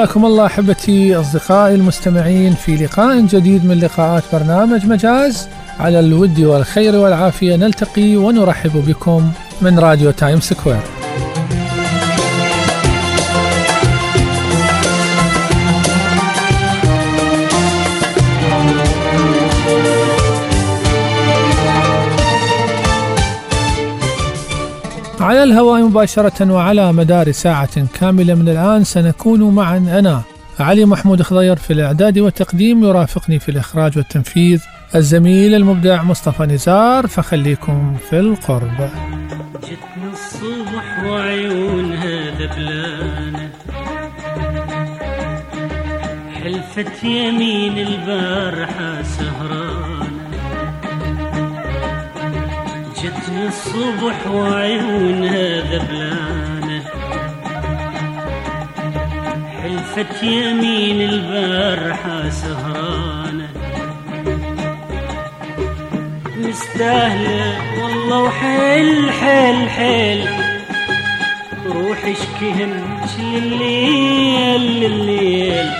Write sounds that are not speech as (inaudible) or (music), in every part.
حياكم الله أحبتي أصدقائي المستمعين في لقاء جديد من لقاءات برنامج مجاز على الود والخير والعافية نلتقي ونرحب بكم من راديو Time Square. على الهواء مباشرة وعلى مدار ساعة كاملة من الآن سنكون معا. أنا علي محمود خضير في الإعداد والتقديم يرافقني في الإخراج والتنفيذ الزميل المبدع مصطفى نزار. فخليكم في القرب. جتنا الصبح وعيونها ذبلانة حلفت يمين البارحة سهرانة جتني الصبح وعيونها ذبلانة. حلفت يمين البارحة سهرانة مستاهلة والله وحيل حيل حيل. روح اشكيهن الليل لليل.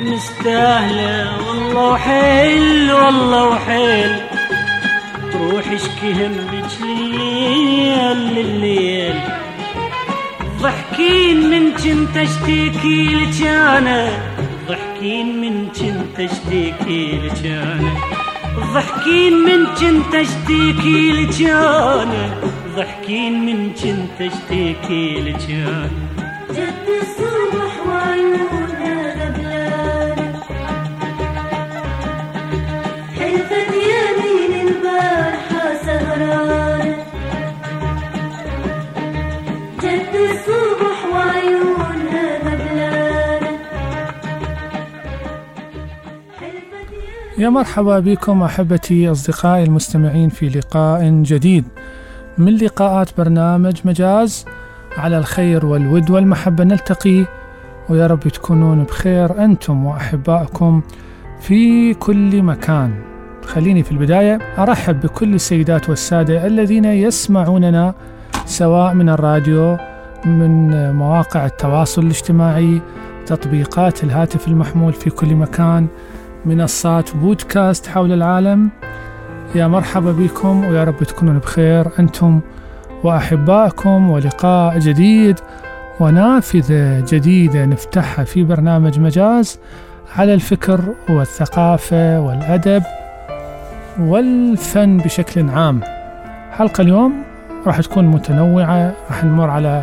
مستاهلة والله وحيل والله وحيل. تروح اشكي همك لليل لليل ضحكين من كنت اشتكي لك أنا ضحكين من كنت اشتكي لك أنا ضحكين من كنت اشتكي لك أنا ضحكين من كنت اشتكي لك أنا يا مرحبا بكم أحبتي أصدقائي المستمعين في لقاء جديد. من لقاءات برنامج مجاز على الخير والود والمحبة نلتقي. ويا رب تكونون بخير أنتم وأحبائكم في كل مكان. خليني في البداية أرحب بكل السيدات والسادة الذين يسمعوننا سواء من الراديو من مواقع التواصل الاجتماعي تطبيقات الهاتف المحمول في كل مكان. منصات بودكاست حول العالم. يا مرحبا بكم ويا رب تكونون بخير أنتم وأحبائكم ولقاء جديد ونافذة جديدة نفتحها في برنامج مجاز على الفكر والثقافة والأدب والفن بشكل عام. حلقة اليوم راح تكون متنوعة راح نمر على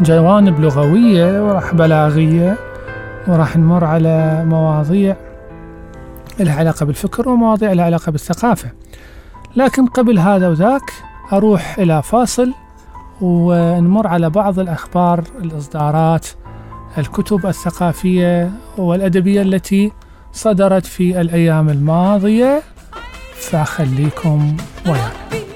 جوانب لغوية وراح بلاغية وراح نمر على مواضيع لها علاقة بالفكر ومواضيع لها علاقة بالثقافة. لكن قبل هذا وذاك أروح إلى فاصل ونمر على بعض الأخبار الإصدارات الكتب الثقافية والأدبية التي صدرت في الأيام الماضية. فخليكم ويانا.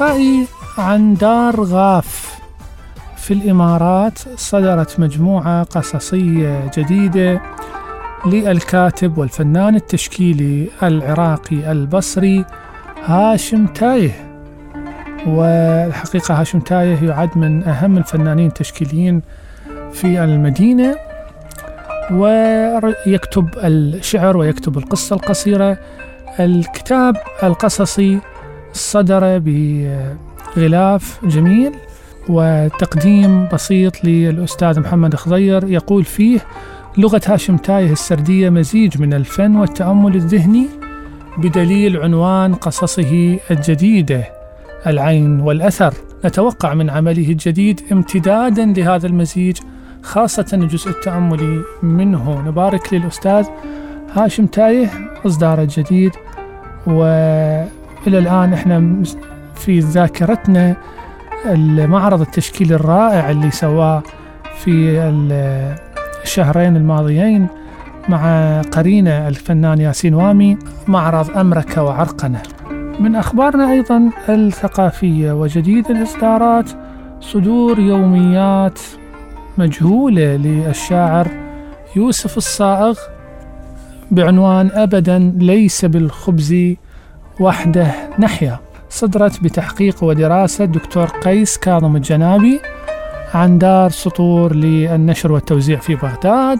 أصدقائي عن دار غاف في الإمارات صدرت مجموعة قصصية جديدة للكاتب والفنان التشكيلي العراقي البصري هاشم تايه. والحقيقة هاشم تايه يعد من أهم الفنانين التشكيليين في المدينة ويكتب الشعر ويكتب القصة القصيرة الكتاب القصصي صدر بغلاف جميل وتقديم بسيط للأستاذ محمد خضير يقول فيه لغة هاشم تايه السردية مزيج من الفن والتأمل الذهني بدليل عنوان قصصه الجديدة العين والأثر. نتوقع من عمله الجديد امتدادا لهذا المزيج خاصة الجزء التأملي منه. نبارك للأستاذ هاشم تايه إصداره الجديد وإلى الآن إحنا في ذاكرتنا المعرض التشكيلي الرائع اللي سواه في الشهرين الماضيين مع قرينة الفنان ياسين وامي معرض أمركة وعرقنة من أخبارنا أيضا الثقافية وجديد الإصدارات صدور يوميات مجهولة للشاعر يوسف الصائغ بعنوان أبدا ليس بالخبز وحده نحيا. صدرت بتحقيق ودراسة دكتور قيس كاظم الجنابي عن دار سطور للنشر والتوزيع في بغداد.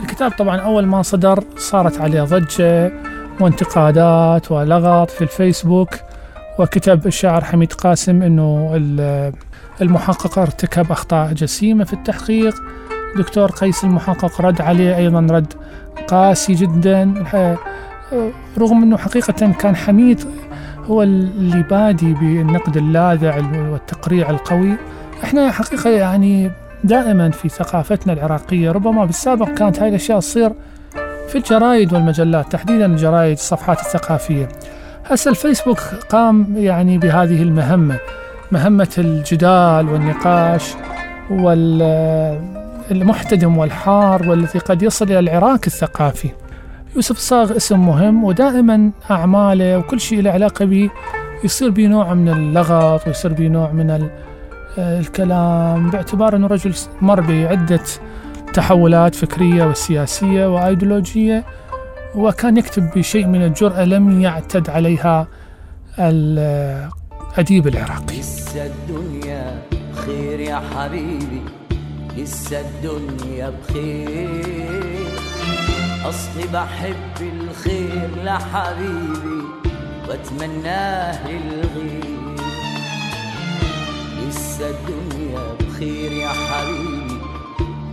الكتاب طبعا أول ما صدر صارت عليه ضجة وانتقادات ولغط في الفيسبوك وكتب الشاعر حميد قاسم أنه المحقق ارتكب أخطاء جسيمة في التحقيق. دكتور قيس المحقق رد عليه أيضا رد قاسي جدا. رغم أنه حقيقة كان حميد هو اللي بادي بالنقد اللاذع والتقريع القوي إحنا حقيقة يعني دائما في ثقافتنا العراقية ربما بالسابق كانت هاي الأشياء تصير في الجرايد والمجلات تحديدا الجرايد الصفحات الثقافية. هسه الفيسبوك قام يعني بهذه المهمة مهمة الجدال والنقاش والمحتدم والحار والذي قد يصل إلى العراك الثقافي. يوسف صاغ اسم مهم ودائما أعماله وكل شيء له علاقة به يصير به نوع من اللغط ويصير به نوع من الكلام باعتبار أنه رجل مر بعدة تحولات فكرية وسياسية وأيديولوجية وكان يكتب بشيء من الجرأة لم يعتد عليها الأديب العراقي. لسه الدنيا بخير يا حبيبي لسه الدنيا بخير. أصلي بحب الخير لحبيبي وأتمناه للغير. لسه الدنيا بخير يا حبيبي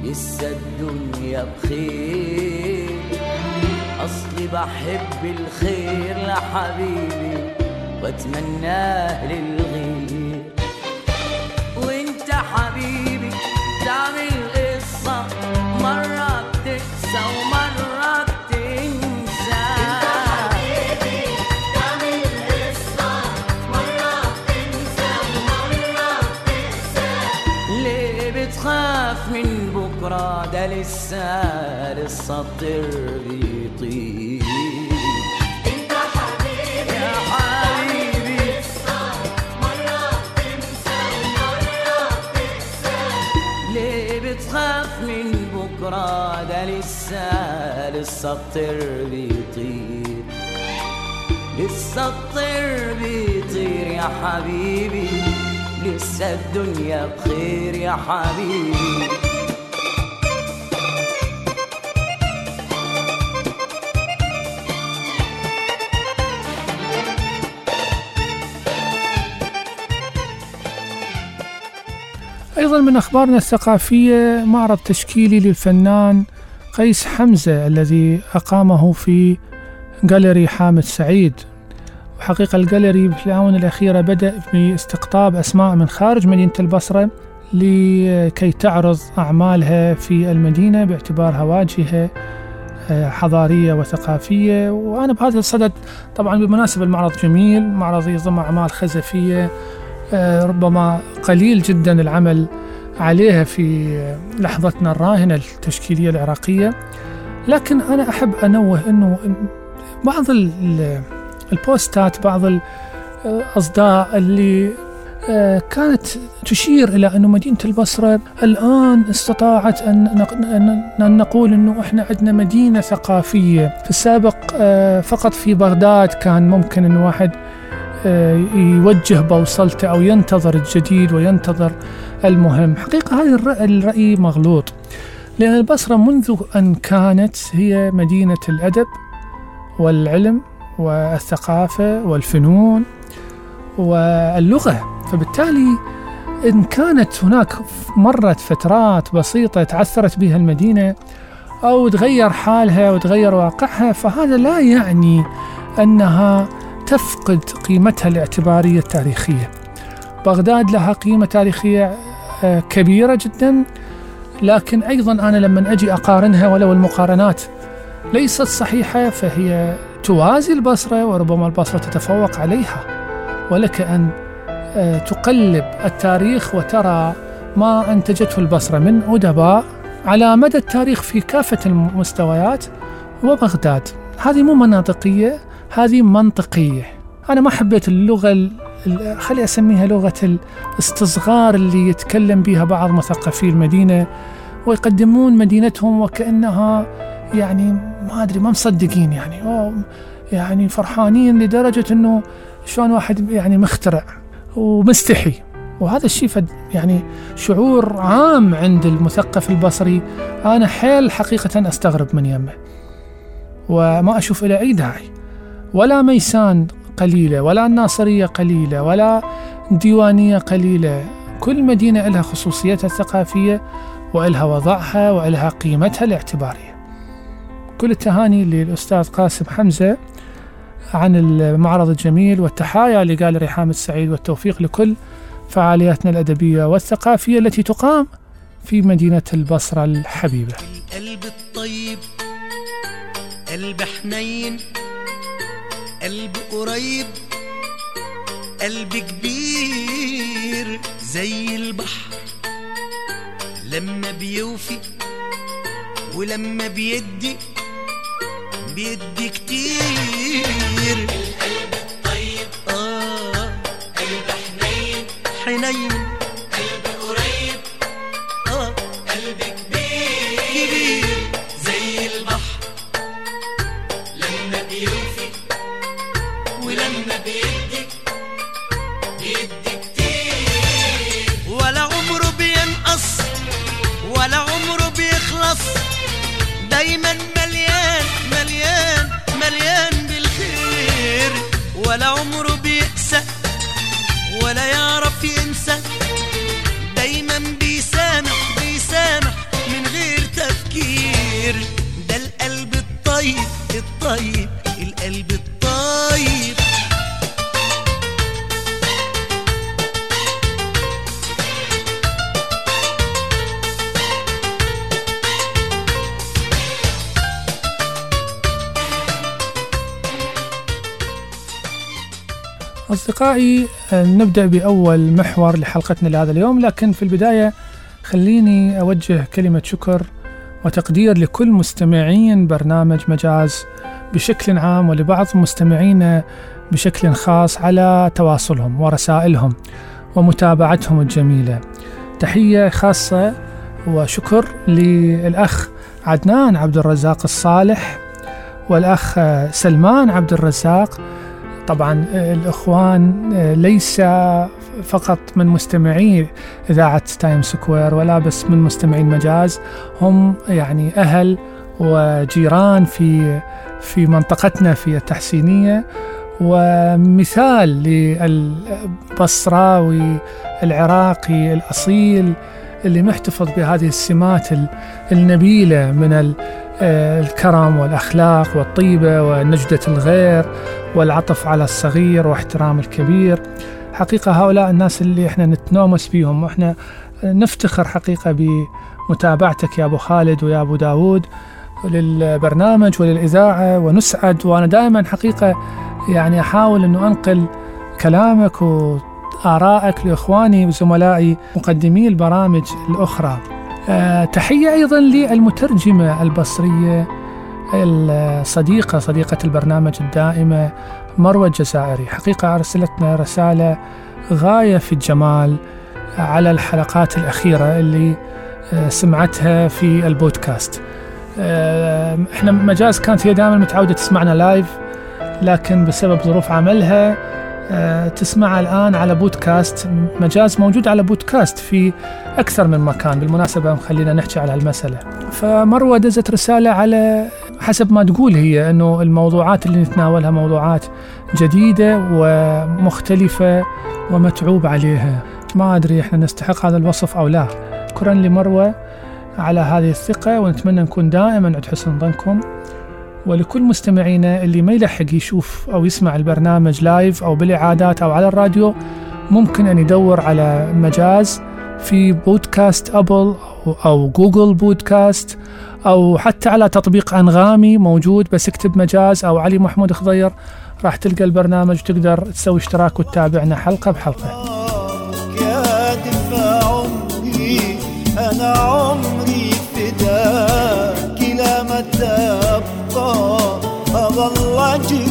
لسه الدنيا بخير. أصلي بحب الخير لحبيبي وأتمناه للغير. وأنت حبيبي تعمل لسه لسه الطير بيطير يا حبيبي ليه بتخاف من بكرة؟ ده لسه لسه الطير بيطير. لسه الطير بيطير يا حبيبي. لسه الدنيا بخير يا حبيبي. أيضا من أخبارنا الثقافية معرض تشكيلي للفنان قيس حمزة الذي أقامه في جاليري حامد سعيد. وحقيقة الجاليري في الآونة الأخيرة بدأ باستقطاب أسماء من خارج مدينة البصرة لكي تعرض أعمالها في المدينة باعتبارها واجهة آه، حضارية وثقافية. وأنا بهذا الصدد طبعا بالمناسبة المعرض جميل معرض يضم أعمال خزفية ربما قليل جدا العمل عليها في لحظتنا الراهنة التشكيلية العراقية. لكن أنا أحب أنوه أنه بعض ال- ال- البوستات بعض ال- الأصداء اللي آه، كانت تشير إلى أن مدينة البصرة الآن استطاعت أن نقول أنه إحنا عندنا مدينة ثقافية. في السابق آه، فقط في بغداد كان ممكن أن واحد آه، يوجه بوصلته أو ينتظر الجديد وينتظر المهم. حقيقة هذا الرأي, الرأي مغلوط لأن البصرة منذ أن كانت هي مدينة الأدب والعلم والثقافة والفنون واللغة. فبالتالي إن كانت هناك مرت فترات بسيطة تعثرت بها المدينة أو تغير حالها وتغير واقعها فهذا لا يعني أنها تفقد قيمتها الاعتبارية التاريخية. بغداد لها قيمة تاريخية آه، كبيرة جدا لكن أيضا أنا لما أجي أقارنها ولو المقارنات ليست صحيحة فهي توازي البصرة وربما البصرة تتفوق عليها. ولك أن آه، تقلب التاريخ وترى ما أنتجته البصرة من أدباء على مدى التاريخ في كافة المستويات. وبغداد هذه مو مناطقية هذه منطقية. أنا ما حبيت اللغة ال- ال- خلي أسميها لغة الاستصغار اللي يتكلم بها بعض مثقفي المدينة ويقدمون مدينتهم وكأنها يعني ما أدري ما مصدقين يعني. يعني فرحانين لدرجة أنه شلون واحد يعني مخترع ومستحي. وهذا الشيء يعني شعور عام عند المثقف البصري. أنا حيل حقيقة أستغرب من يمه وما أشوف إلى أي داعي. ولا ميسان قليلة ولا الناصرية قليلة ولا ديوانية قليلة. كل مدينة لها خصوصيتها الثقافية وإلها وضعها وإلها قيمتها الاعتبارية. كل التهاني للأستاذ قاسم حمزة عن المعرض الجميل والتحايا لقال ريحام السعيد والتوفيق لكل فعالياتنا الأدبية والثقافية التي تقام في مدينة البصرة الحبيبة. القلب الطيب قلب حنين قلب قريب قلب كبير زي البحر. لما بيوفي ولما بيدي بيدي كتير. القلب الطيب آه. قلب حنين حنين. أصدقائي آه، نبدأ بأول محور لحلقتنا لهذا اليوم لكن في البداية خليني أوجه كلمة شكر وتقدير لكل مستمعين برنامج مجاز بشكل عام ولبعض مستمعينا بشكل خاص على تواصلهم ورسائلهم ومتابعتهم الجميلة. تحية خاصة وشكر للأخ عدنان عبد الرزاق الصالح والأخ سلمان عبد الرزاق طبعا الإخوان ليس فقط من مستمعي إذاعة Time Square ولا بس من مستمعين مجاز هم يعني أهل وجيران في في منطقتنا في التحسينية. ومثال للبصراوي العراقي الأصيل اللي محتفظ بهذه السمات ال- النبيلة من الكرم والأخلاق والطيبة ونجدة الغير والعطف على الصغير واحترام الكبير. حقيقة هؤلاء الناس اللي إحنا نتنومس بيهم وإحنا نفتخر حقيقة بمتابعتك يا أبو خالد ويا أبو داود للبرنامج وللإذاعة ونسعد وأنا دائما حقيقة يعني أحاول أنه أنقل كلامك وآرائك لإخواني وزملائي مقدمي البرامج الأخرى. آه، تحية أيضا للمترجمة البصرية الصديقة صديقة البرنامج الدائمة مروة الجزائري. حقيقة أرسلتنا رسالة غاية في الجمال على الحلقات الأخيرة اللي آه، سمعتها في البودكاست. آه، إحنا مجاز كانت هي دائما متعودة تسمعنا لايف لكن بسبب ظروف عملها آه، تسمعها الآن على بودكاست. مجاز موجود على بودكاست في أكثر من مكان. بالمناسبة خلينا نحكي على المسألة. فمروة دزت رسالة على حسب ما تقول هي أنه الموضوعات اللي نتناولها موضوعات جديدة ومختلفة ومتعوب عليها. ما أدري إحنا نستحق هذا الوصف أو لا. شكرا لمروة على هذه الثقة ونتمنى نكون دائما عند حسن ظنكم. ولكل مستمعينا اللي ما يلحق يشوف أو يسمع البرنامج live أو بالإعادات أو على الراديو ممكن أن يدور على مجاز في podcast Apple أو- Google Podcast أو حتى على تطبيق أنغامي موجود بس اكتب مجاز أو علي محمود خضير راح تلقى البرنامج وتقدر تسوي اشتراك وتتابعنا حلقة بحلقة. أنا عمري iwájú.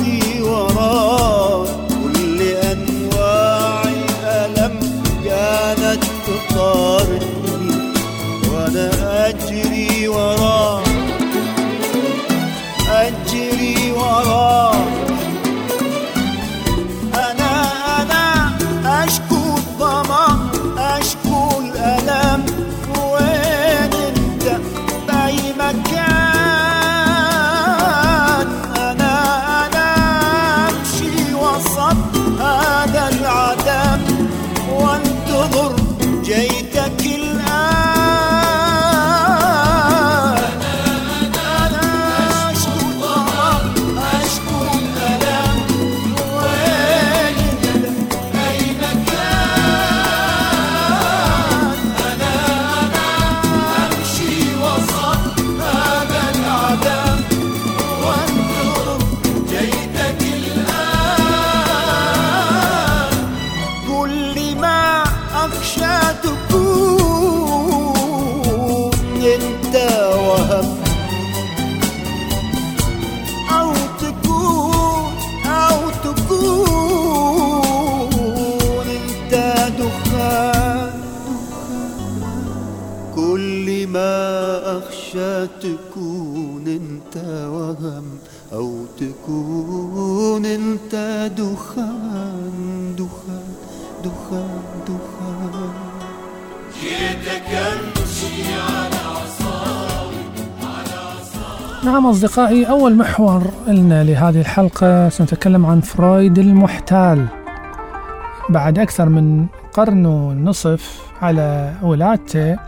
تكون أنت وهم أو تكون أنت دخان دخان دخان دخان. نعم أصدقائي أول محور لنا لهذه الحلقة سنتكلم عن فرويد المحتال. بعد أكثر من قرن ونصف على ولادته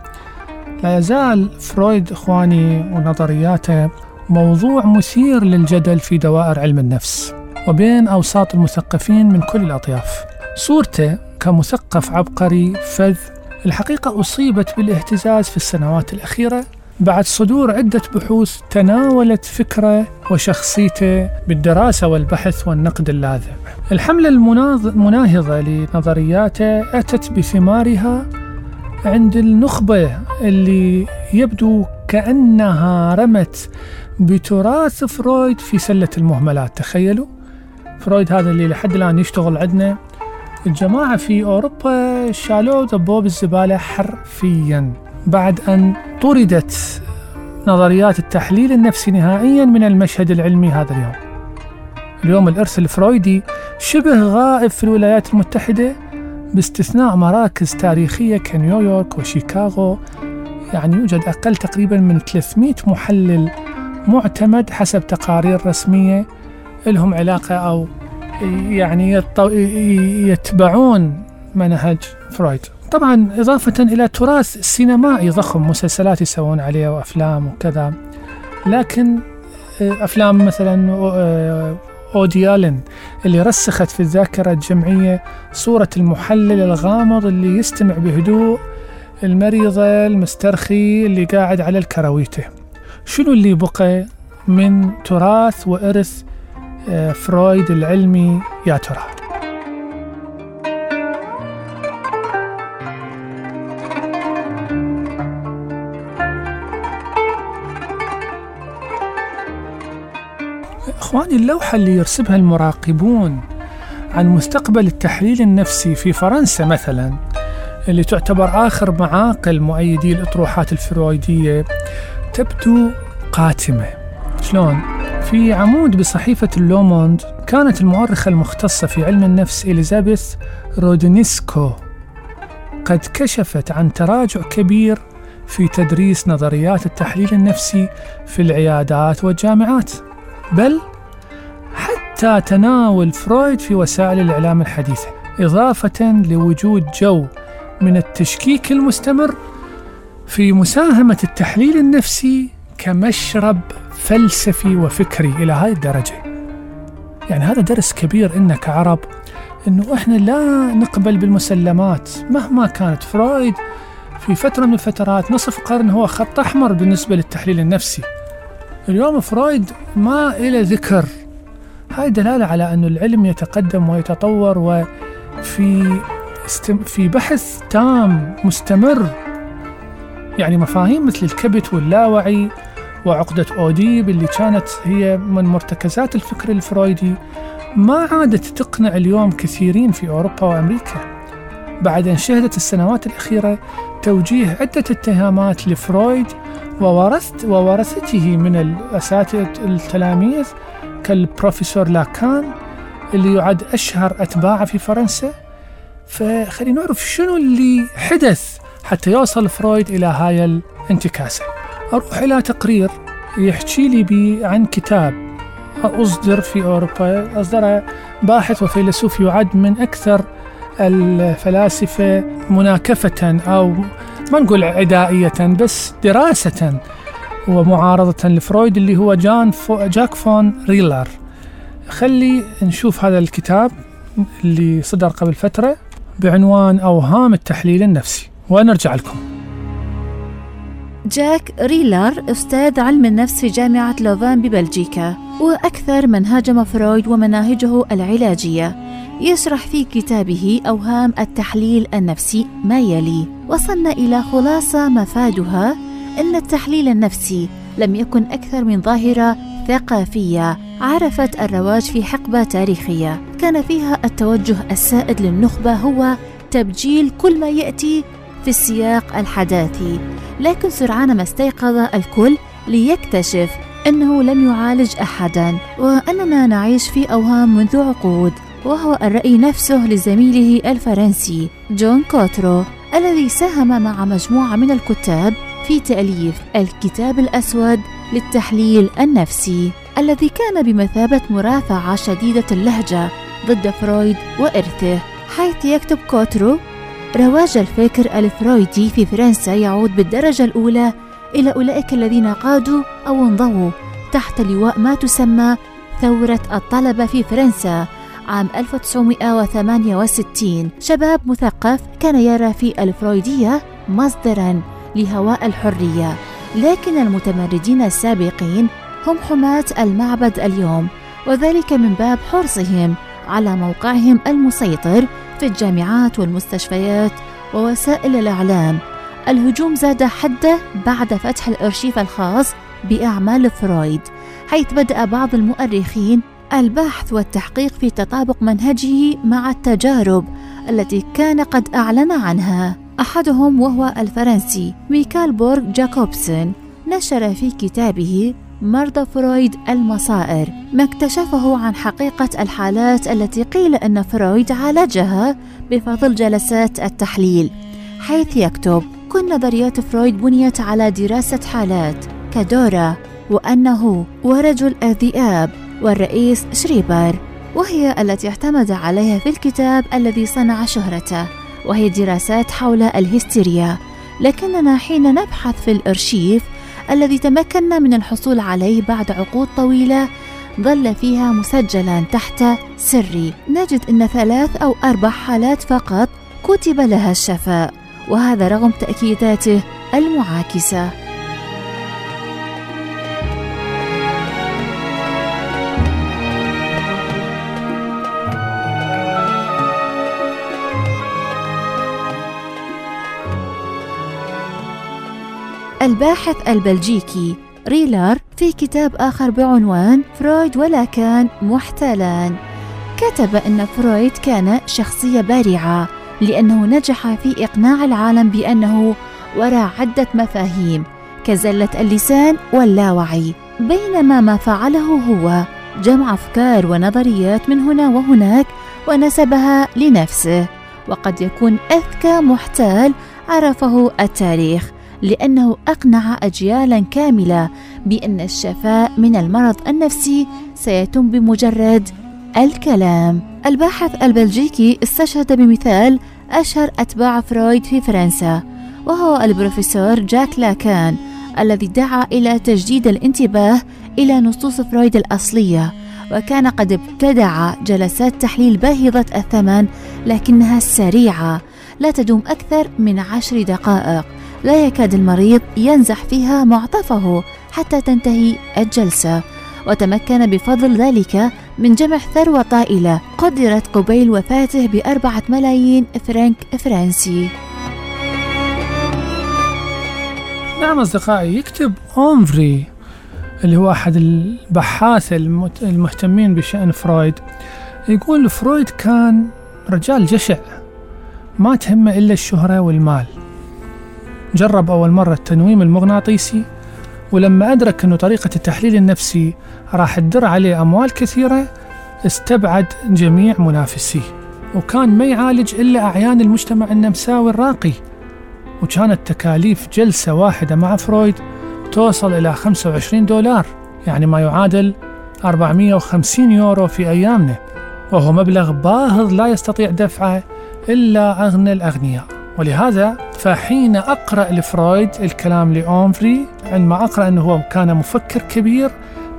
لا يزال فرويد إخواني ونظرياته موضوع مثير للجدل في دوائر علم النفس وبين أوساط المثقفين من كل الأطياف. صورته كمثقف عبقري فذ الحقيقة أصيبت بالاهتزاز في السنوات الأخيرة بعد صدور عدة بحوث تناولت فكرة وشخصيته بالدراسة والبحث والنقد اللاذع. الحملة المناهضة لنظرياته أتت بثمارها عند النخبة اللي يبدو كأنها رمت بتراث فرويد في سلة المهملات. تخيلوا فرويد هذا اللي لحد الآن يشتغل عندنا. الجماعة في أوروبا شالوه ذبوه بالزبالة حرفيا بعد أن طردت نظريات التحليل النفسي نهائيا من المشهد العلمي هذا اليوم. اليوم الإرث الفرويدي شبه غائب في الولايات المتحدة باستثناء مراكز تاريخية كنيويورك وشيكاغو يعني يوجد أقل تقريبا من 300 محلل معتمد حسب تقارير رسمية لهم علاقة أو يعني يتبعون منهج فرويد. طبعا إضافة إلى تراث سينمائي ضخم مسلسلات يسوون عليه وأفلام وكذا لكن آه، أفلام مثلا آه، أودي ألين اللي رسخت في الذاكرة الجمعية صورة المحلل الغامض اللي يستمع بهدوء المريضة المسترخي اللي قاعد على الكراويته. شنو اللي بقى من تراث وإرث آه، فرويد العلمي؟ يا ترى. إخواني اللوحة اللي يرسمها المراقبون عن مستقبل التحليل النفسي في فرنسا مثلا اللي تعتبر آخر معاقل مؤيدي الأطروحات الفرويدية تبدو قاتمة شلون؟ في عمود بصحيفة اللوموند كانت المؤرخة المختصة في علم النفس إليزابيث رودينيسكو قد كشفت عن تراجع كبير في تدريس نظريات التحليل النفسي في العيادات والجامعات بل تناول فرويد في وسائل الإعلام الحديثة إضافة لوجود جو من التشكيك المستمر في مساهمة التحليل النفسي كمشرب فلسفي وفكري إلى هذه الدرجة. يعني هذا درس كبير إن كعرب إنه إحنا لا نقبل بالمسلمات مهما كانت. فرويد في فترة من الفترات نصف قرن هو خط أحمر بالنسبة للتحليل النفسي. اليوم فرويد ما إلى ذكر هاي دلالة على أن العلم يتقدم ويتطور وفي استم في بحث تام مستمر. يعني مفاهيم مثل الكبت واللاوعي وعقدة أوديب اللي كانت هي من مرتكزات الفكر الفرويدي ما عادت تقنع اليوم كثيرين في أوروبا وأمريكا. بعد أن شهدت السنوات الأخيرة توجيه عدة اتهامات لفرويد وورثت وورثته من الأساتذة التلاميذ كالبروفيسور لاكان اللي يعد أشهر أتباعه في فرنسا. فخلينا نعرف شنو اللي حدث حتى يوصل فرويد إلى هاي الانتكاسة. أروح إلى تقرير يحكي لي بي عن كتاب أصدر في أوروبا. أصدره باحث وفيلسوف يعد من أكثر الفلاسفة مناكفة أو ما نقول عدائية بس دراسة ومعارضة لفرويد اللي هو جان فو جاك فون ريلر. خلي نشوف هذا الكتاب اللي صدر قبل فترة بعنوان أوهام التحليل النفسي. ونرجع لكم. جاك ريلر أستاذ علم النفس في جامعة لوفان ببلجيكا وأكثر من هاجم فرويد ومناهجه العلاجية. يشرح في كتابه أوهام التحليل النفسي ما يلي وصلنا إلى خلاصة مفادها. أن التحليل النفسي لم يكن أكثر من ظاهرة ثقافية عرفت الرواج في حقبة تاريخية. كان فيها التوجه السائد للنخبة هو تبجيل كل ما يأتي في السياق الحداثي. لكن سرعان ما استيقظ الكل ليكتشف أنه لم يعالج أحدا وأننا نعيش في أوهام منذ عقود وهو الرأي نفسه لزميله الفرنسي جون كوترو الذي ساهم مع مجموعة من الكتاب في تأليف الكتاب الأسود للتحليل النفسي الذي كان بمثابة مرافعة شديدة اللهجة ضد فرويد وإرثه حيث يكتب كوترو رواج الفكر الفرويدي في فرنسا يعود بالدرجة الأولى إلى أولئك الذين قادوا أو انضووا تحت لواء ما تسمى ثورة الطلبة في فرنسا عام 1968 شباب مثقف كان يرى في الفرويدية مصدرا لهواء الحرية. لكن المتمردين السابقين هم حماة المعبد اليوم وذلك من باب حرصهم على موقعهم المسيطر في الجامعات والمستشفيات ووسائل الإعلام. الهجوم زاد حده بعد فتح الأرشيف الخاص بأعمال فرويد حيث بدأ بعض المؤرخين البحث والتحقيق في تطابق منهجه مع التجارب التي كان قد أعلن عنها. أحدهم وهو الفرنسي ميكال بورغ جاكوبسون نشر في كتابه مرضى فرويد المصائر ما اكتشفه عن حقيقة الحالات التي قيل أن فرويد عالجها بفضل جلسات التحليل حيث يكتب كل نظريات فرويد بنيت على دراسة حالات كدورا وأنه ورجل الذئاب والرئيس شريبر وهي التي اعتمد عليها في الكتاب الذي صنع شهرته. وهي دراسات حول الهستيريا. لكننا حين نبحث في الأرشيف الذي تمكنا من الحصول عليه بعد عقود طويلة ظل فيها مسجلا تحت سري. نجد إن ثلاث أو أربع حالات فقط كتب لها الشفاء وهذا رغم تأكيداته المعاكسة. الباحث البلجيكي ريلر في كتاب آخر بعنوان فرويد ولاكان محتالا كتب أن فرويد كان شخصية بارعة لأنه نجح في إقناع العالم بأنه وراء عدة مفاهيم كزلة اللسان واللاوعي. بينما ما فعله هو جمع أفكار ونظريات من هنا وهناك ونسبها لنفسه وقد يكون أذكى محتال عرفه التاريخ. لأنه أقنع أجيالا كاملة بأن الشفاء من المرض النفسي سيتم بمجرد الكلام. الباحث البلجيكي استشهد بمثال أشهر أتباع فرويد في فرنسا وهو البروفيسور جاك لاكان الذي دعا إلى تجديد الانتباه إلى نصوص فرويد الأصلية وكان قد ابتدع جلسات تحليل باهظة الثمن لكنها سريعة لا تدوم أكثر من عشر دقائق. لا يكاد المريض ينزع فيها معطفه حتى تنتهي الجلسة. وتمكن بفضل ذلك من جمع ثروة طائلة. قدرت قبيل وفاته بأربعة ملايين فرنك فرنسي. نعم أصدقائي يكتب أونفري اللي هو أحد البحاث المت- المهتمين بشأن فرويد. يقول فرويد كان رجل جشع ما تهمه إلا الشهرة والمال. جرب أول مرة التنويم المغناطيسي ولما أدرك أنه طريقة التحليل النفسي راح تدر عليه أموال كثيرة استبعد جميع منافسيه. وكان ما يعالج إلا أعيان المجتمع النمساوي الراقي. وكانت تكاليف جلسة واحدة مع فرويد توصل إلى 25 دولار يعني ما يعادل 450 يورو في أيامنا. وهو مبلغ باهظ لا يستطيع دفعه إلا أغنى الأغنياء. ولهذا فحين أقرأ لفرويد الكلام لأونفري عندما أقرأ أنه هو كان مفكر كبير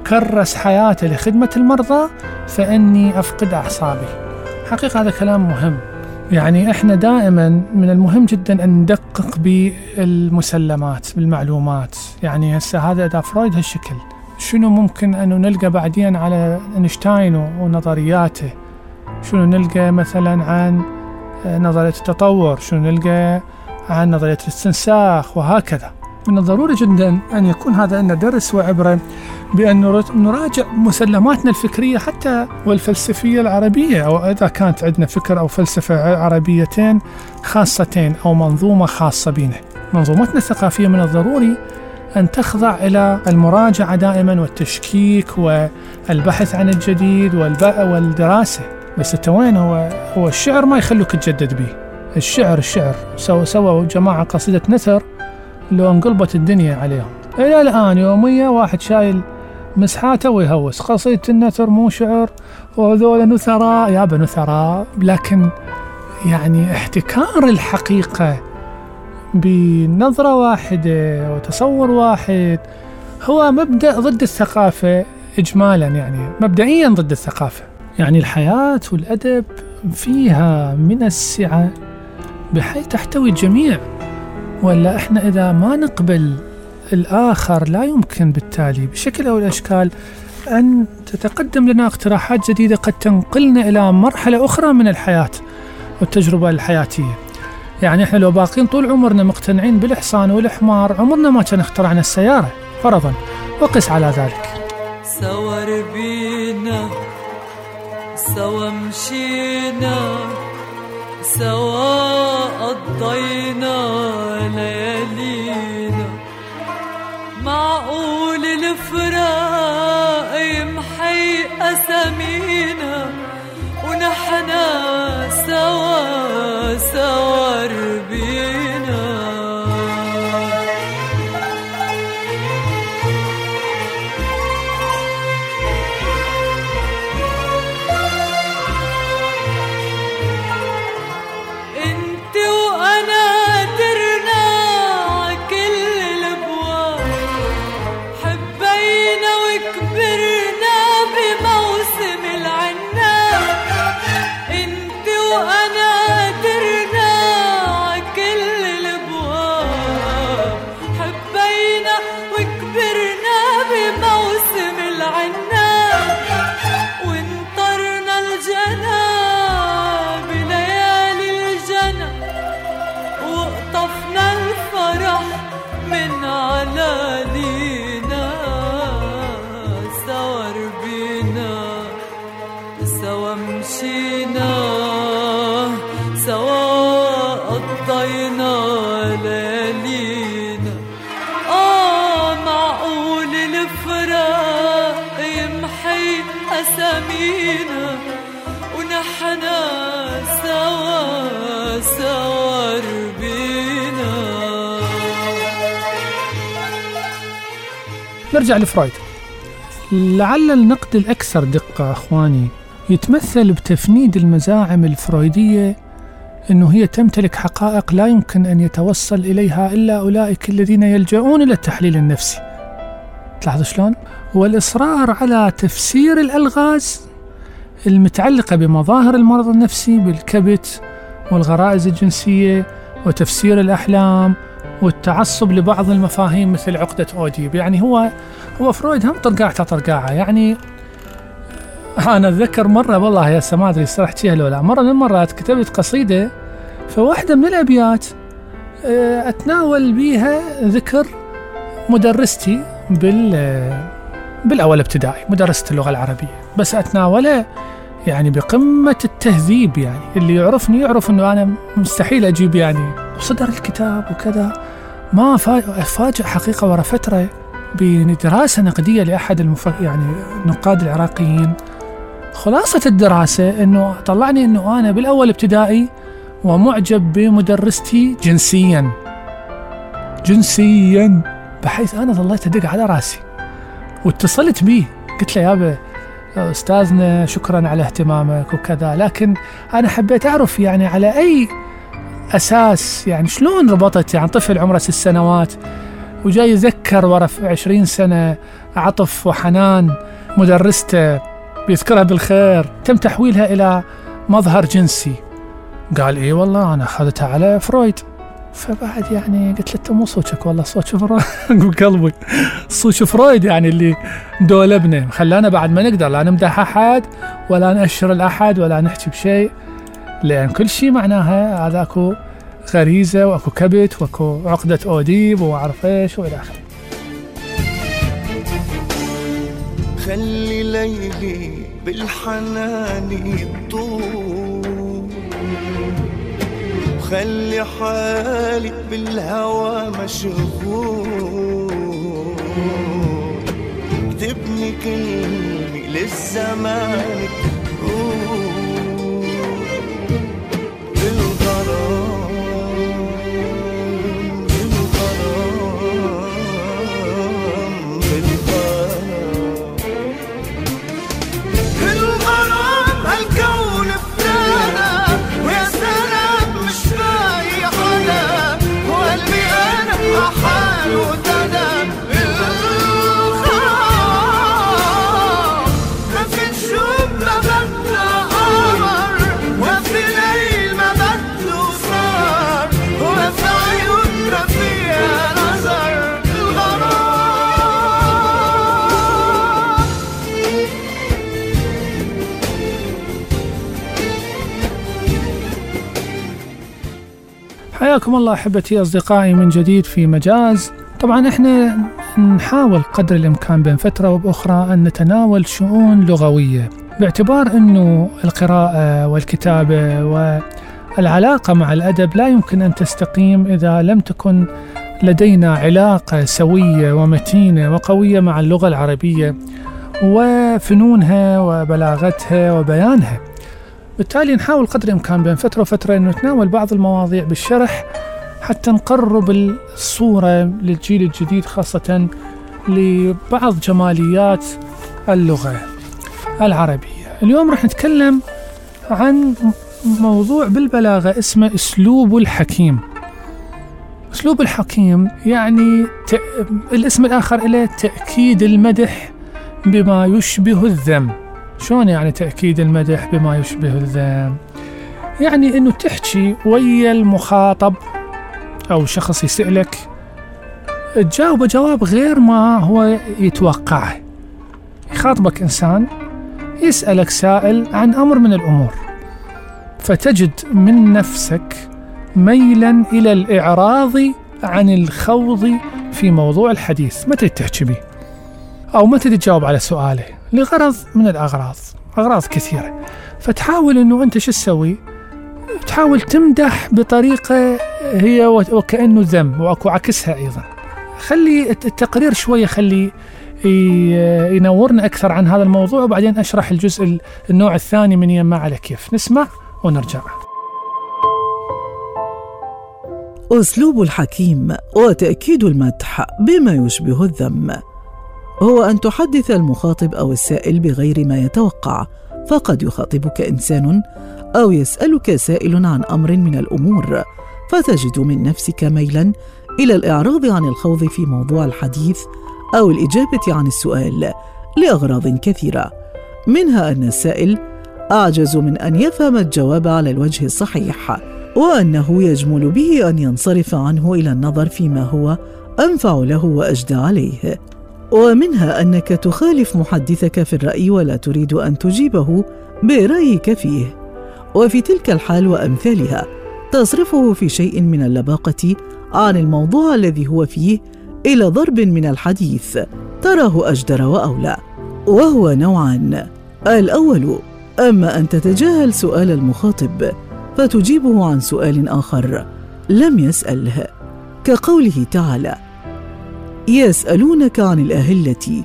كرس حياته لخدمة المرضى فإني أفقد أعصابي. حقيقة هذا كلام مهم. يعني إحنا دائما من المهم جدا أن ندقق بالمسلمات بالمعلومات. يعني هسه هذا إذا فرويد هالشكل شنو ممكن انه نلقى بعدين على اينشتاين ونظرياته؟ شنو نلقى مثلا عن نظرية التطور شنو نلقى عن نظرية الاستنساخ وهكذا. من الضروري جدا أن يكون هذا لنا درس وعبرة بأن نر- نراجع مسلماتنا الفكرية حتى والفلسفية العربية أو إذا كانت عندنا فكر أو فلسفة عربيتين خاصتين أو منظومة خاصة بنا. منظومتنا الثقافية من الضروري أن تخضع إلى المراجعة دائما والتشكيك والبحث عن الجديد والدراسة. بس انت وين هو هو الشعر ما يخلوك تجدد به الشعر الشعر. سووا سووا جماعة قصيدة نثر لو انقلبت الدنيا عليهم. إلى الآن يوميا واحد شايل مسحاته ويهوس. قصيدة النثر مو شعر. وهذول نثراء يابا نثراء. لكن يعني احتكار الحقيقة بنظرة واحدة وتصور واحد هو مبدأ ضد الثقافة إجمالا يعني. مبدئيا ضد الثقافة. يعني الحياة والأدب فيها من السعة بحيث تحتوي الجميع. ولا إحنا إذا ما نقبل الآخر لا يمكن بالتالي. بشكل أو الأشكال أن تتقدم لنا اقتراحات جديدة قد تنقلنا إلى مرحلة أخرى من الحياة والتجربة الحياتية. يعني إحنا لو باقين طول عمرنا مقتنعين بالحصان والحمار عمرنا ما كان اخترعنا السيارة فرضا. وقس على ذلك. سوا ربينا سوا مشينا سوا قضينا ليالينا. معقول الفراق يمحي أسامينا ونحنا نرجع لفرويد لعل النقد الأكثر دقة أخواني يتمثل بتفنيد المزاعم الفرويدية أنه هي تمتلك حقائق لا يمكن أن يتوصل إليها إلا أولئك الذين يلجؤون إلى التحليل النفسي تلاحظوا شلون؟ والإصرار على تفسير الألغاز المتعلقة بمظاهر المرض النفسي بالكبت والغرائز الجنسية وتفسير الأحلام والتعصب لبعض المفاهيم مثل عقدة أوديب. يعني هو هو فرويد هم طرقاعته طرقاعة. يعني أنا أتذكر مرة والله يا ما أدري صراحة لو لا. مرة من المرات كتبت قصيدة فواحدة من الأبيات آه، أتناول بيها ذكر مدرستي بال بالأول ابتدائي مدرسة اللغة العربية. بس أتناولها يعني بقمة التهذيب يعني. اللي يعرفني يعرف أنه أنا مستحيل أجيب يعني وصدر الكتاب وكذا. ما فا- أفاجأ حقيقة ورا فترة بدراسة نقدية لأحد المف... يعني النقاد العراقيين. خلاصة الدراسة أنه طلعني أنه أنا بالأول ابتدائي ومعجب بمدرستي جنسيا. جنسيا. بحيث أنا ظليت أدق على رأسي. واتصلت به قلت له يابا أستاذنا شكرا على اهتمامك وكذا. لكن أنا حبيت أعرف يعني على أي أساس يعني شلون ربطت يعني طفل عمره ست سنوات وجاي يذكر ورا في عشرين سنة عطف وحنان مدرسته بيذكرها بالخير تم تحويلها إلى مظهر جنسي. قال إيه والله أنا أخذتها على فرويد. فبعد يعني قلت له "أنت مو صوتك والله صوت فرويد (laughs) بقلبي صوت فرويد يعني اللي دولبنا خلانا بعد ما نقدر لا نمدح أحد ولا نأشر الأحد ولا نحكي بشيء. لأن كل شيء معناها هذا أكو غريزة وأكو كبت وأكو عقدة أوديب وأعرف إيش وإلى آخره. خلي ليلي بالحنان يطول وخلي حالي بالهوى مشغول. اكتبني كلمة للزمان. تقول حياكم الله أحبتي أصدقائي من جديد في مجاز. طبعا إحنا نحاول قدر الإمكان بين فترة وبأخرى أن نتناول شؤون لغوية باعتبار إنه القراءة والكتابة والعلاقة مع الأدب لا يمكن أن تستقيم إذا لم تكن لدينا علاقة سوية ومتينة وقوية مع اللغة العربية وفنونها وبلاغتها وبيانها. بالتالي نحاول قدر الإمكان بين فترة وفترة أن نتناول بعض المواضيع بالشرح حتى نقرب الصورة للجيل الجديد خاصة لبعض جماليات اللغة العربية اليوم راح نتكلم عن موضوع بالبلاغة اسمه أسلوب الحكيم أسلوب الحكيم يعني. الاسم الآخر له تأكيد المدح بما يشبه الذم شلون يعني تأكيد المدح بما يشبه الذم يعني أنه تحكي ويا المخاطب أو شخص يسألك تجاوب جواب غير ما هو يتوقعه. يخاطبك إنسان يسألك سائل عن أمر من الأمور. فتجد من نفسك ميلا إلى الإعراض عن الخوض في موضوع الحديث. ما تريد تحكي به؟ أو ما تريد تجاوب على سؤاله؟ لغرض من الأغراض أغراض كثيرة. فتحاول أنه أنت شو تسوي؟ تحاول تمدح بطريقة هي وكأنه ذم وأكو عكسها أيضا. خلي التقرير شوية خلي ينورنا أكثر عن هذا الموضوع وبعدين أشرح الجزء ال- النوع الثاني من يما على كيف نسمع ونرجع. أسلوب الحكيم وتأكيد المدح بما يشبه الذم هو أن تحدث المخاطب أو السائل بغير ما يتوقع. فقد يخاطبك إنسان أو يسألك سائل عن أمر من الأمور. فتجد من نفسك ميلا إلى الإعراض عن الخوض في موضوع الحديث أو الإجابة عن السؤال لأغراض كثيرة. منها أن السائل أعجز من أن يفهم الجواب على الوجه الصحيح وأنه يجمل به أن ينصرف عنه إلى النظر فيما هو أنفع له وأجدى عليه. ومنها أنك تخالف محدثك في الرأي ولا تريد أن تجيبه برأيك فيه. وفي تلك الحال وأمثالها تصرفه في شيء من اللباقة عن الموضوع الذي هو فيه إلى ضرب من الحديث تراه أجدر وأولى. وهو نوعان الأول أما أن تتجاهل سؤال المخاطب فتجيبه عن سؤال آخر لم يسأله. كقوله تعالى يسألونك عن الأهلة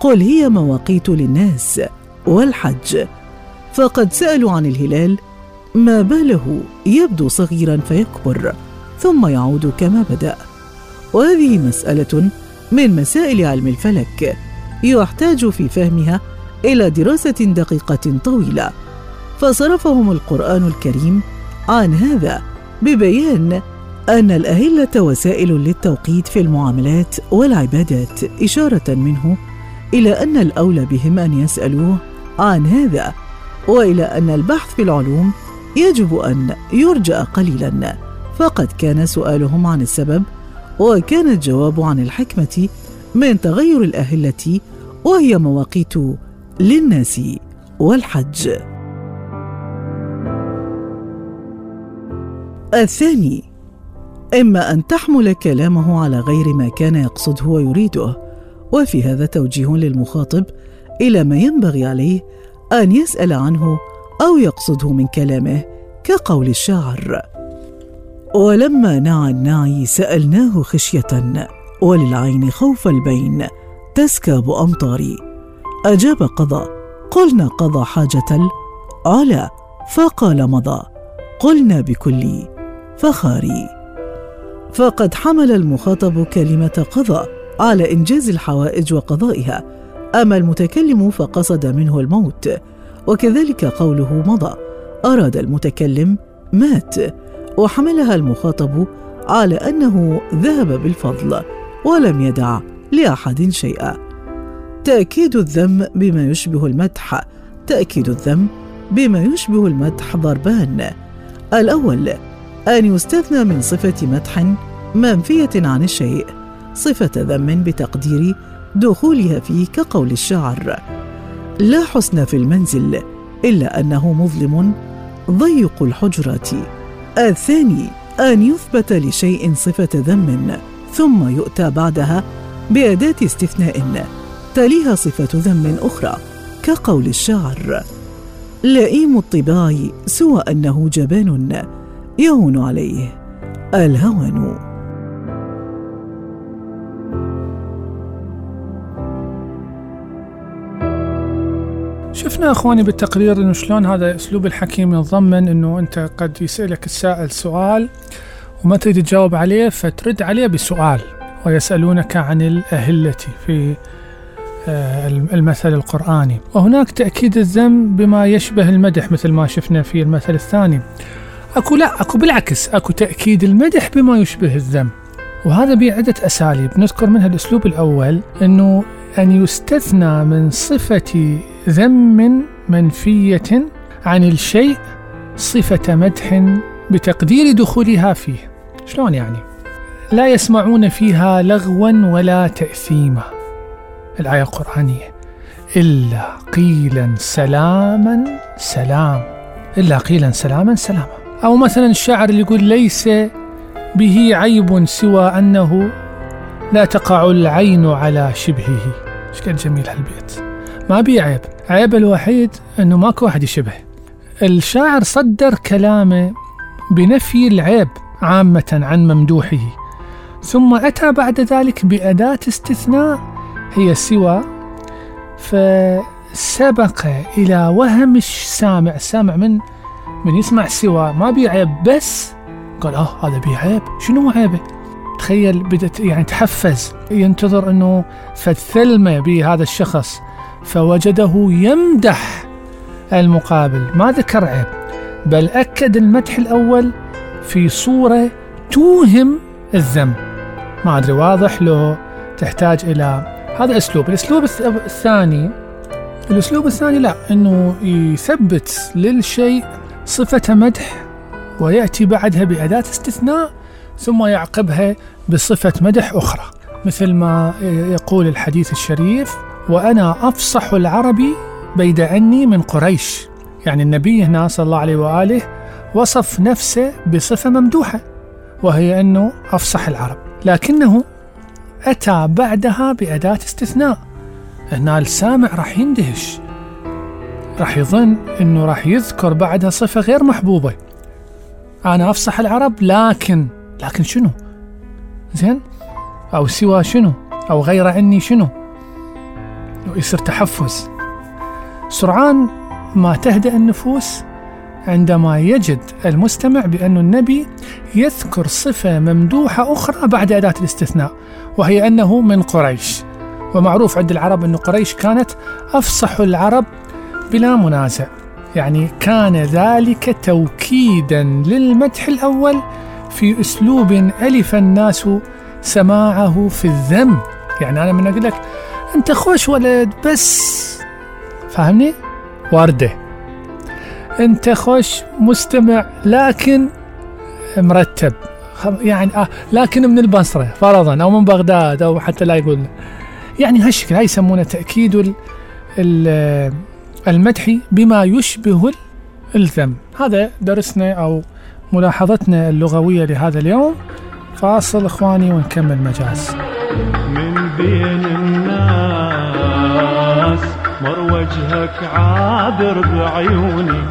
قل هي مواقيت للناس والحج. فقد سألوا عن الهلال ما باله؟ يبدو صغيرا فيكبر ثم يعود كما بدأ. وهذه مسألة من مسائل علم الفلك يحتاج في فهمها إلى دراسة دقيقة طويلة. فصرفهم القرآن الكريم عن هذا ببيان أن الأهلة وسائل للتوقيت في المعاملات والعبادات إشارة منه إلى أن الأولى بهم أن يسألوه عن هذا وإلى أن البحث في العلوم يجب أن يرجأ قليلا. فقد كان سؤالهم عن السبب وكان الجواب عن الحكمة من تغير الأهلة وهي مواقيت للناس والحج. الثاني إما أن تحمل كلامه على غير ما كان يقصده ويريده. وفي هذا توجيه للمخاطب إلى ما ينبغي عليه أن يسأل عنه أو يقصده من كلامه كقول الشاعر ولما نعى الناعي سألناه خشية وللعين خوف البين تسكاب أمطاري. أجاب قضى قلنا قضى حاجة العلا فقال مضى قلنا بكل فخاري. فقد حمل المخاطب كلمة قضى على إنجاز الحوائج وقضائها. أما المتكلم فقصد منه الموت وكذلك قوله مضى. أراد المتكلم مات وحملها المخاطب على أنه ذهب بالفضل ولم يدع لأحد شيئا. تأكيد الذم بما يشبه المدح. تأكيد الذم بما يشبه المدح ضربان. الأول أن يستثنى من صفة مدح منفية عن الشيء صفة ذم بتقدير دخولها فيه كقول الشاعر لا حسن في المنزل إلا أنه مظلم ضيق الحجرات الثاني أن يثبت لشيء صفة ذم ثم يؤتى بعدها بأداة استثناء. تليها صفة ذم أخرى كقول الشاعر لئيم الطباع سوى أنه جبان. يهون عليه الهوان شفنا أخواني بالتقرير إنه شلون هذا أسلوب الحكيم يتضمن إنه أنت قد يسألك السائل سؤال وما تريد تجاوب عليه فترد عليه بسؤال ويسألونك عن الأهلة في آه، المثل القرآني. وهناك تأكيد الذم بما يشبه المدح مثل ما شفنا في المثل الثاني. أكو لا أكو بالعكس أكو تأكيد المدح بما يشبه الذم. وهذا بعدة أساليب. نذكر منها الأسلوب الأول أنه أن يستثنى من صفة ذم منفية عن الشيء صفة مدح بتقدير دخولها فيه. شلون يعني؟ لا يسمعون فيها لغوا ولا تأثيما. الآية القرآنية إلا قيلا سلاما سلام. إلا قيلا سلاما سلاما. أو مثلا الشاعر اللي يقول ليس به عيب سوى أنه لا تقع العين على شبهه. إيش قد جميل هالبيت. ما بيه عيب. عيبه الوحيد أنه ماكو واحد يشبه. الشاعر صدر كلامه بنفي العيب عامة عن ممدوحه. ثم أتى بعد ذلك بأداة استثناء هي سوى فسبق إلى وهم السامع. السامع من من يسمع سوى ما بيه عيب بس قال آه هذا بيه عيب شنو عيبه؟ تخيل بدت يعني تحفز ينتظر إنه فالثلمة بهذا الشخص فوجده يمدح المقابل. ما ذكر عيب بل أكد المدح الأول في صورة توهم الذم ما أدري واضح لو تحتاج إلى هذا أسلوب. الأسلوب الث- الثاني الأسلوب الثاني لا أنه يثبت للشيء صفة مدح ويأتي بعدها بأداة استثناء ثم يعقبها بصفة مدح أخرى مثل ما يقول الحديث الشريف وأنا أفصح العرب بيد أني من قريش. يعني النبي هنا صلى الله عليه وآله وصف نفسه بصفة ممدوحة وهي أنه أفصح العرب. لكنه أتى بعدها بأداة استثناء. هنا السامع راح يندهش. راح يظن أنه راح يذكر بعدها صفة غير محبوبة. أنا أفصح العرب لكن لكن شنو؟ زين؟ أو سوى شنو؟ أو غير عني شنو؟ يصير تحفز. سرعان ما تهدأ النفوس عندما يجد المستمع بأن النبي يذكر صفة ممدوحة أخرى بعد أداة الاستثناء وهي أنه من قريش. ومعروف عند العرب أن قريش كانت أفصح العرب بلا منازع. يعني كان ذلك توكيدا للمدح الأول في أسلوب ألف الناس سماعه في الذم. يعني أنا من أقول لك أنت خوش ولد بس. فاهمني؟ وردة أنت خوش مستمع لكن مرتب. يعني آه لكن من البصرة فرضا أو من بغداد أو حتى لا يقول يعني هالشكل هاي يسمونه تأكيد ال- المدح بما يشبه ال- الذم هذا درسنا أو ملاحظتنا اللغوية لهذا اليوم. فاصل إخواني ونكمل مجاز. من بين الناس مر وجهك عابر بعيوني.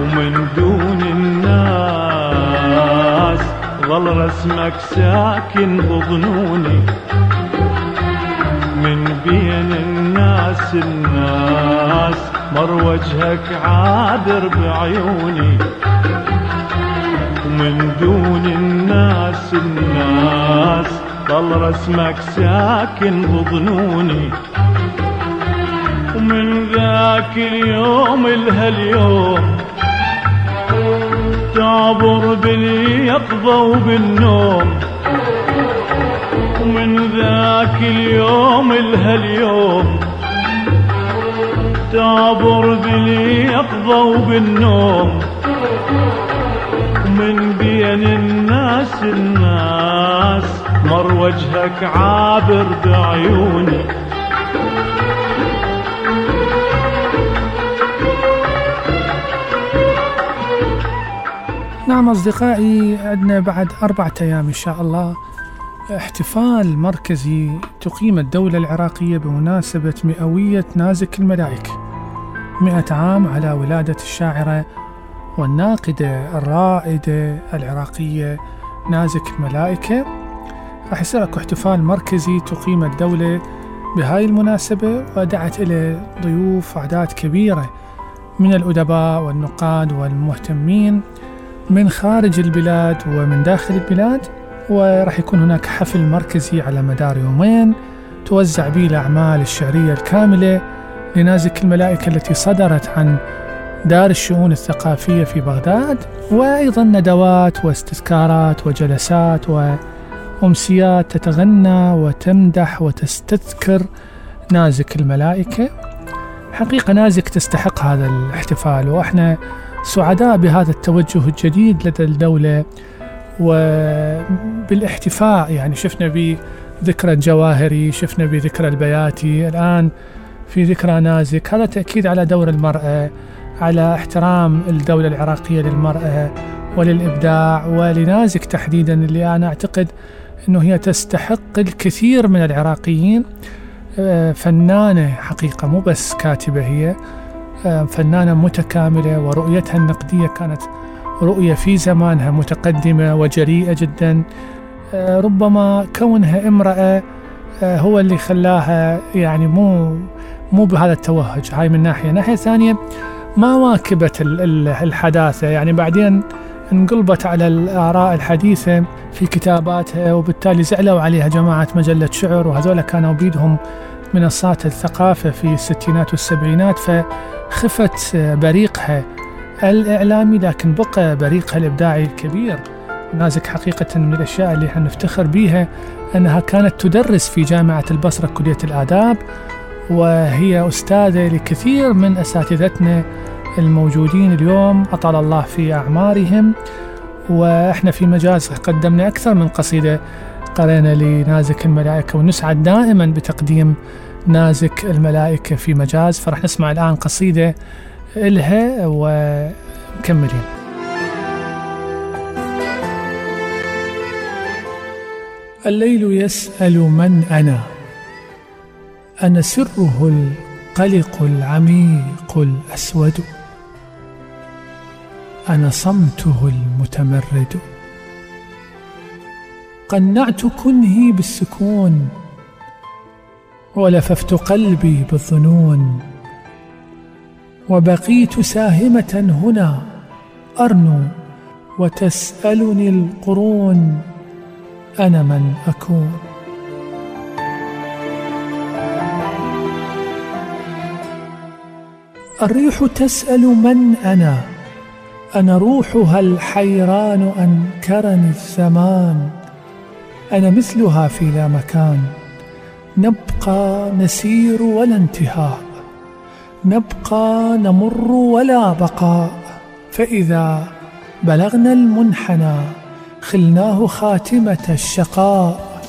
ومن دون الناس ظل رسمك ساكن بظنوني. من بين الناس الناس مر وجهك عابر بعيوني. ومن دون الناس الناس ظل رسمك ساكن بظنوني. ومن ذاك اليوم لهاليوم تعبر باليقظة وبالنوم. ومن ذاك اليوم لهاليوم تعبر باليقظة وبالنوم. ومن بين الناس الناس مر وجهك عابر بعيوني نعم أصدقائي عندنا بعد أربعة أيام إن شاء الله. احتفال مركزي تقيم الدولة العراقية بمناسبة مئوية نازك الملائكة. مئة عام على ولادة الشاعرة والناقدة الرائدة العراقية نازك الملائكة راح يصير اكو احتفال مركزي تقيم الدولة بهاي المناسبة ودعت إليه ضيوف أعداد كبيرة من الأدباء والنقاد والمهتمين من خارج البلاد ومن داخل البلاد وراح يكون هناك حفل مركزي على مدار يومين توزع به الأعمال الشعرية الكاملة لنازك الملائكة التي صدرت عن دار الشؤون الثقافية في بغداد وأيضا ندوات واستذكارات وجلسات وأمسيات تتغنى وتمدح وتستذكر نازك الملائكة. حقيقة نازك تستحق هذا الاحتفال وإحنا سعداء بهذا التوجه الجديد لدى الدولة. وبالاحتفاء يعني شفنا بذكرى الجواهري شفنا بذكرى البياتي. الآن في ذكرى نازك. هذا تأكيد على دور المرأة على احترام الدولة العراقية للمرأة وللإبداع ولنازك تحديدا اللي أنا أعتقد أنه هي تستحق الكثير من العراقيين. آه، فنانة حقيقة مو بس كاتبة هي. آه، فنانة متكاملة ورؤيتها النقدية كانت رؤية في زمانها متقدمة وجريئة جدا. آه، ربما كونها امرأة هو اللي خلاها يعني مو مو بهذا التوهج هاي من ناحية. ناحية ثانية ما واكبت الحداثة. يعني بعدين انقلبت على الآراء الحديثة في كتاباتها وبالتالي زعلوا عليها جماعة مجلة شعر وهذول كانوا بيدهم منصات الثقافة في الستينات والسبعينات فخفت بريقها الإعلامي لكن بقى بريقها الإبداعي الكبير. نازك حقيقة من الأشياء اللي نفتخر بها أنها كانت تدرس في جامعة البصرة كلية الآداب وهي أستاذة لكثير من أساتذتنا الموجودين اليوم أطال الله في أعمارهم. وإحنا في مجاز قدمنا أكثر من قصيدة. قرينا لنازك الملائكة ونسعد دائما بتقديم نازك الملائكة في مجاز. فرح نسمع الآن قصيدة إلها ومكملين. الليل يسأل من أنا؟ أنا سره القلق العميق الأسود. أنا صمته المتمرد. قنعت كنهي بالسكون. ولففت قلبي بالظنون. وبقيت ساهمة هنا. أرنو وتسألني القرون. أنا من أكون. الريح تسأل من أنا؟ أنا روحها الحيران أنكرني الزمان. أنا مثلها في لا مكان. نبقى نسير ولا انتهاء. نبقى نمر ولا بقاء. فإذا بلغنا المنحنى خلناه خاتمة الشقاء.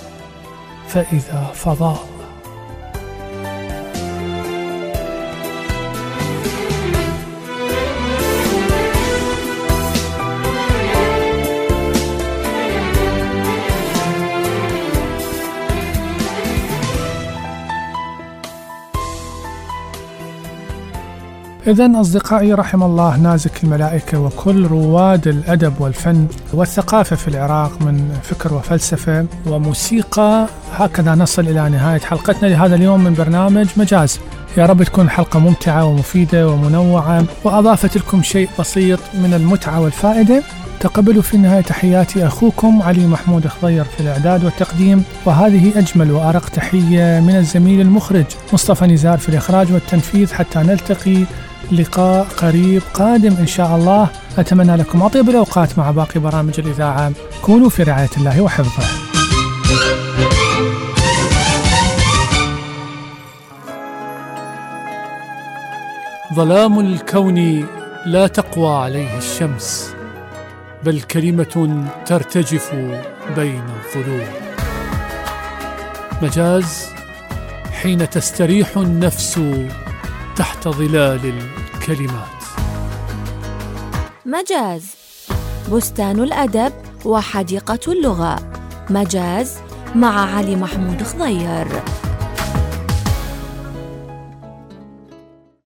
فإذا فضاء إذا أصدقائي رحم الله نازك الملائكة وكل رواد الأدب والفن والثقافة في العراق من فكر وفلسفة وموسيقى. هكذا نصل إلى نهاية حلقتنا لهذا اليوم من برنامج مجاز. يا رب تكون حلقة ممتعة ومفيدة ومنوعة وأضافت لكم شيء بسيط من المتعة والفائدة. تقبلوا في النهاية تحياتي أخوكم علي محمود خضير في الإعداد والتقديم وهذه أجمل وأرق تحية من الزميل المخرج مصطفى نزار في الإخراج والتنفيذ حتى نلتقي لقاء قريب قادم إن شاء الله. أتمنى لكم أطيب الأوقات مع باقي برامج الإذاعة. كونوا في رعاية الله وحفظه. ظلام الكون لا تقوى عليه الشمس. بل كلمة ترتجف بين الظلوم. مجاز حين تستريح النفس تحت ظلال الكلمات. مجاز بستان الأدب وحديقة اللغة. مجاز مع علي محمود خضير.